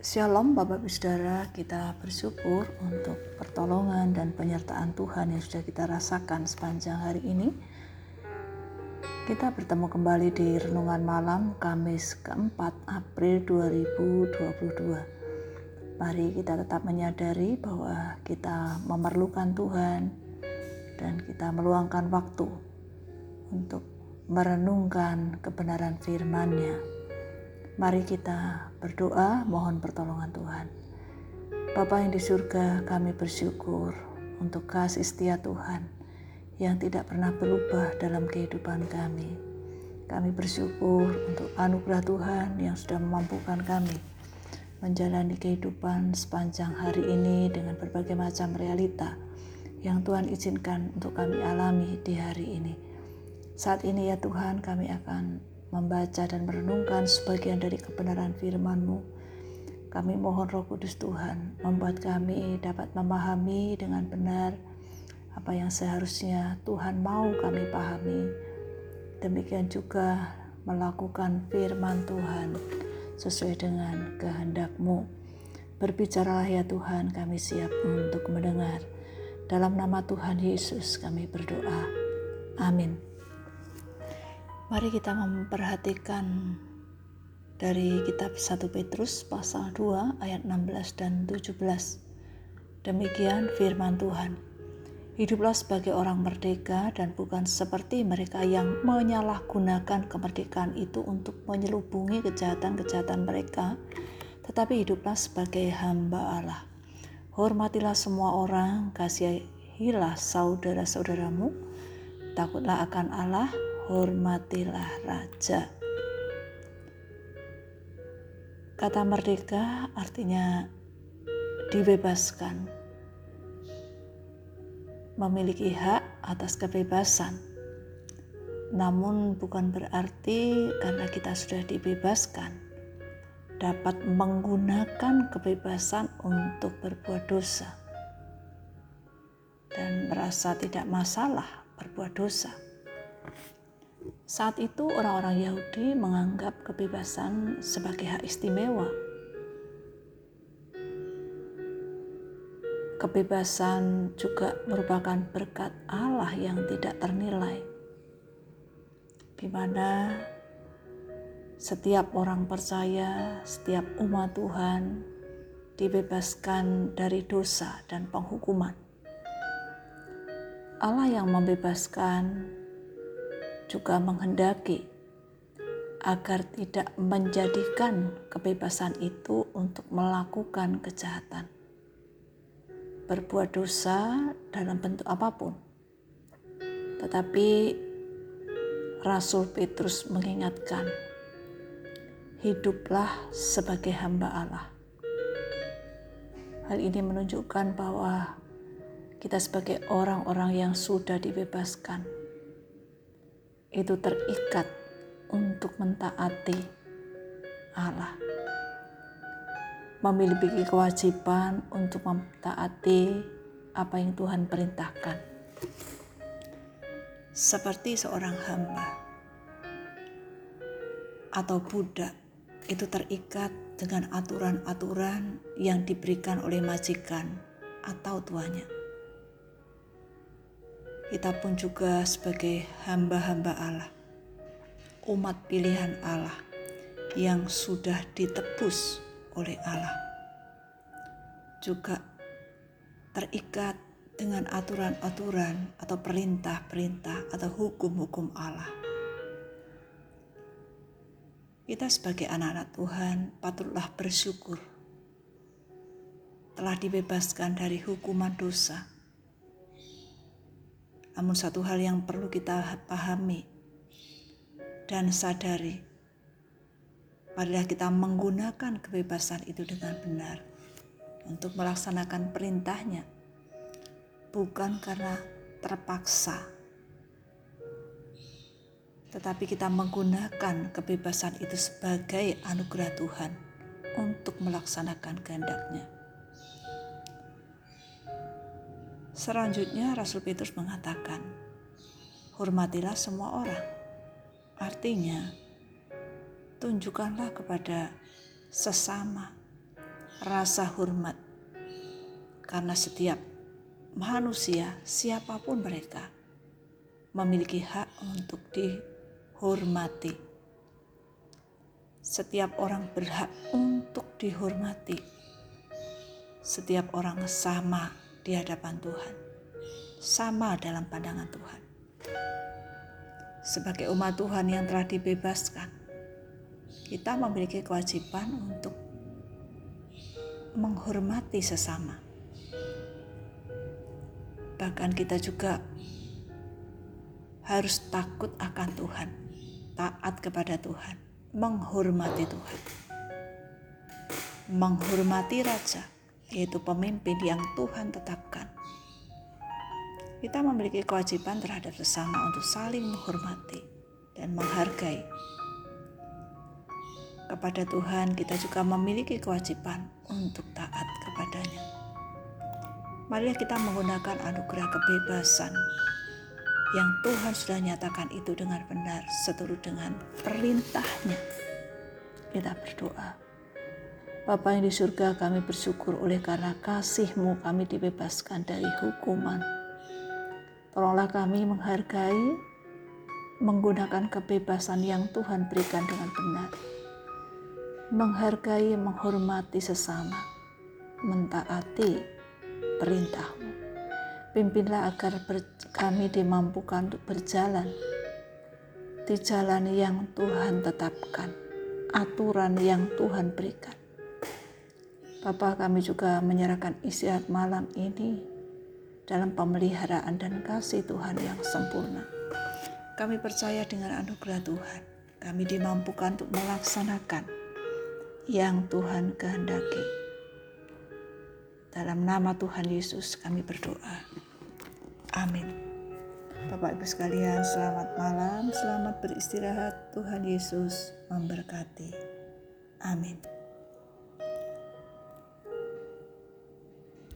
Shalom Bapak Ibu Saudara, kita bersyukur untuk pertolongan dan penyertaan Tuhan yang sudah kita rasakan sepanjang hari ini. Kita bertemu kembali di Renungan Malam Kamis keempat April 2022. Mari kita tetap menyadari bahwa kita memerlukan Tuhan dan kita meluangkan waktu untuk merenungkan kebenaran firman-Nya Mari kita berdoa mohon pertolongan Tuhan. Bapa yang di surga, kami bersyukur untuk kasih setia Tuhan yang tidak pernah berubah dalam kehidupan kami. Kami bersyukur untuk anugerah Tuhan yang sudah memampukan kami menjalani kehidupan sepanjang hari ini dengan berbagai macam realita yang Tuhan izinkan untuk kami alami di hari ini. Saat ini ya Tuhan kami akan membaca dan merenungkan sebagian dari kebenaran firman-Mu. Kami mohon Roh Kudus Tuhan membuat kami dapat memahami dengan benar apa yang seharusnya Tuhan mau kami pahami. Demikian juga melakukan firman Tuhan sesuai dengan kehendak-Mu. Berbicaralah ya Tuhan, kami siap untuk mendengar. Dalam nama Tuhan Yesus kami berdoa. Amin. Mari kita memperhatikan dari kitab 1 Petrus pasal 2 ayat 16 dan 17. Demikian firman Tuhan. Hiduplah sebagai orang merdeka dan bukan seperti mereka yang menyalahgunakan kemerdekaan itu untuk menyelubungi kejahatan-kejahatan mereka, tetapi hiduplah sebagai hamba Allah. Hormatilah semua orang, kasihilah saudara-saudaramu, takutlah akan Allah, hormatilah raja. Kata merdeka artinya dibebaskan, memiliki hak atas kebebasan. Namun bukan berarti karena kita sudah dibebaskan dapat menggunakan kebebasan untuk berbuat dosa dan merasa tidak masalah berbuat dosa. Saat itu orang-orang Yahudi menganggap kebebasan sebagai hak istimewa. Kebebasan juga merupakan berkat Allah yang tidak ternilai. Di mana setiap orang percaya, setiap umat Tuhan dibebaskan dari dosa dan penghukuman. Allah yang membebaskan juga menghendaki agar tidak menjadikan kebebasan itu untuk melakukan kejahatan, berbuat dosa dalam bentuk apa pun. Tetapi Rasul Petrus mengingatkan, hiduplah sebagai hamba Allah. Hal ini menunjukkan bahwa kita sebagai orang-orang yang sudah dibebaskan itu terikat untuk mentaati Allah. Memiliki kewajiban untuk mentaati apa yang Tuhan perintahkan. Seperti seorang hamba atau budak itu terikat dengan aturan-aturan yang diberikan oleh majikan atau tuannya kita pun juga sebagai hamba-hamba Allah, umat pilihan Allah yang sudah ditebus oleh Allah, juga terikat dengan aturan-aturan atau perintah-perintah atau hukum-hukum Allah. Kita sebagai anak-anak Tuhan patutlah bersyukur telah dibebaskan dari hukuman dosa namun satu hal yang perlu kita pahami dan sadari, marilah kita menggunakan kebebasan itu dengan benar untuk melaksanakan perintahnya, bukan karena terpaksa, tetapi kita menggunakan kebebasan itu sebagai anugerah Tuhan untuk melaksanakan kehendaknya. Selanjutnya Rasul Petrus mengatakan, hormatilah semua orang. Artinya, tunjukkanlah kepada sesama rasa hormat. Karena setiap manusia, siapa pun mereka, memiliki hak untuk dihormati. Setiap orang berhak untuk dihormati. Setiap orang sama di hadapan Tuhan, sama dalam pandangan Tuhan. Sebagai umat Tuhan yang telah dibebaskan, kita memiliki kewajiban untuk menghormati sesama. Bahkan kita juga harus takut akan Tuhan, taat kepada Tuhan, menghormati Tuhan. Menghormati raja, yaitu pemimpin yang Tuhan tetapkan. Kita memiliki kewajiban terhadap sesama untuk saling menghormati dan menghargai kepada Tuhan, kita juga memiliki kewajiban untuk taat kepadanya. Marilah kita menggunakan anugerah kebebasan yang Tuhan sudah nyatakan itu dengan benar seturut dengan perintahnya. Kita berdoa. Bapa yang di surga kami bersyukur oleh karena kasih-Mu kami dibebaskan dari hukuman. Tolonglah kami menghargai, menggunakan kebebasan yang Tuhan berikan dengan benar menghargai, menghormati sesama, mentaati perintahmu. Pimpinlah agar kami dimampukan untuk berjalan di jalan yang Tuhan tetapkan, aturan yang Tuhan berikan. Bapa kami juga menyerahkan istirahat malam ini dalam pemeliharaan dan kasih Tuhan yang sempurna. Kami percaya dengan anugerah Tuhan, kami dimampukan untuk melaksanakan yang Tuhan kehendaki. Dalam nama Tuhan Yesus kami berdoa. Amin. Bapak Ibu sekalian, selamat malam, selamat beristirahat. Tuhan Yesus memberkati. Amin.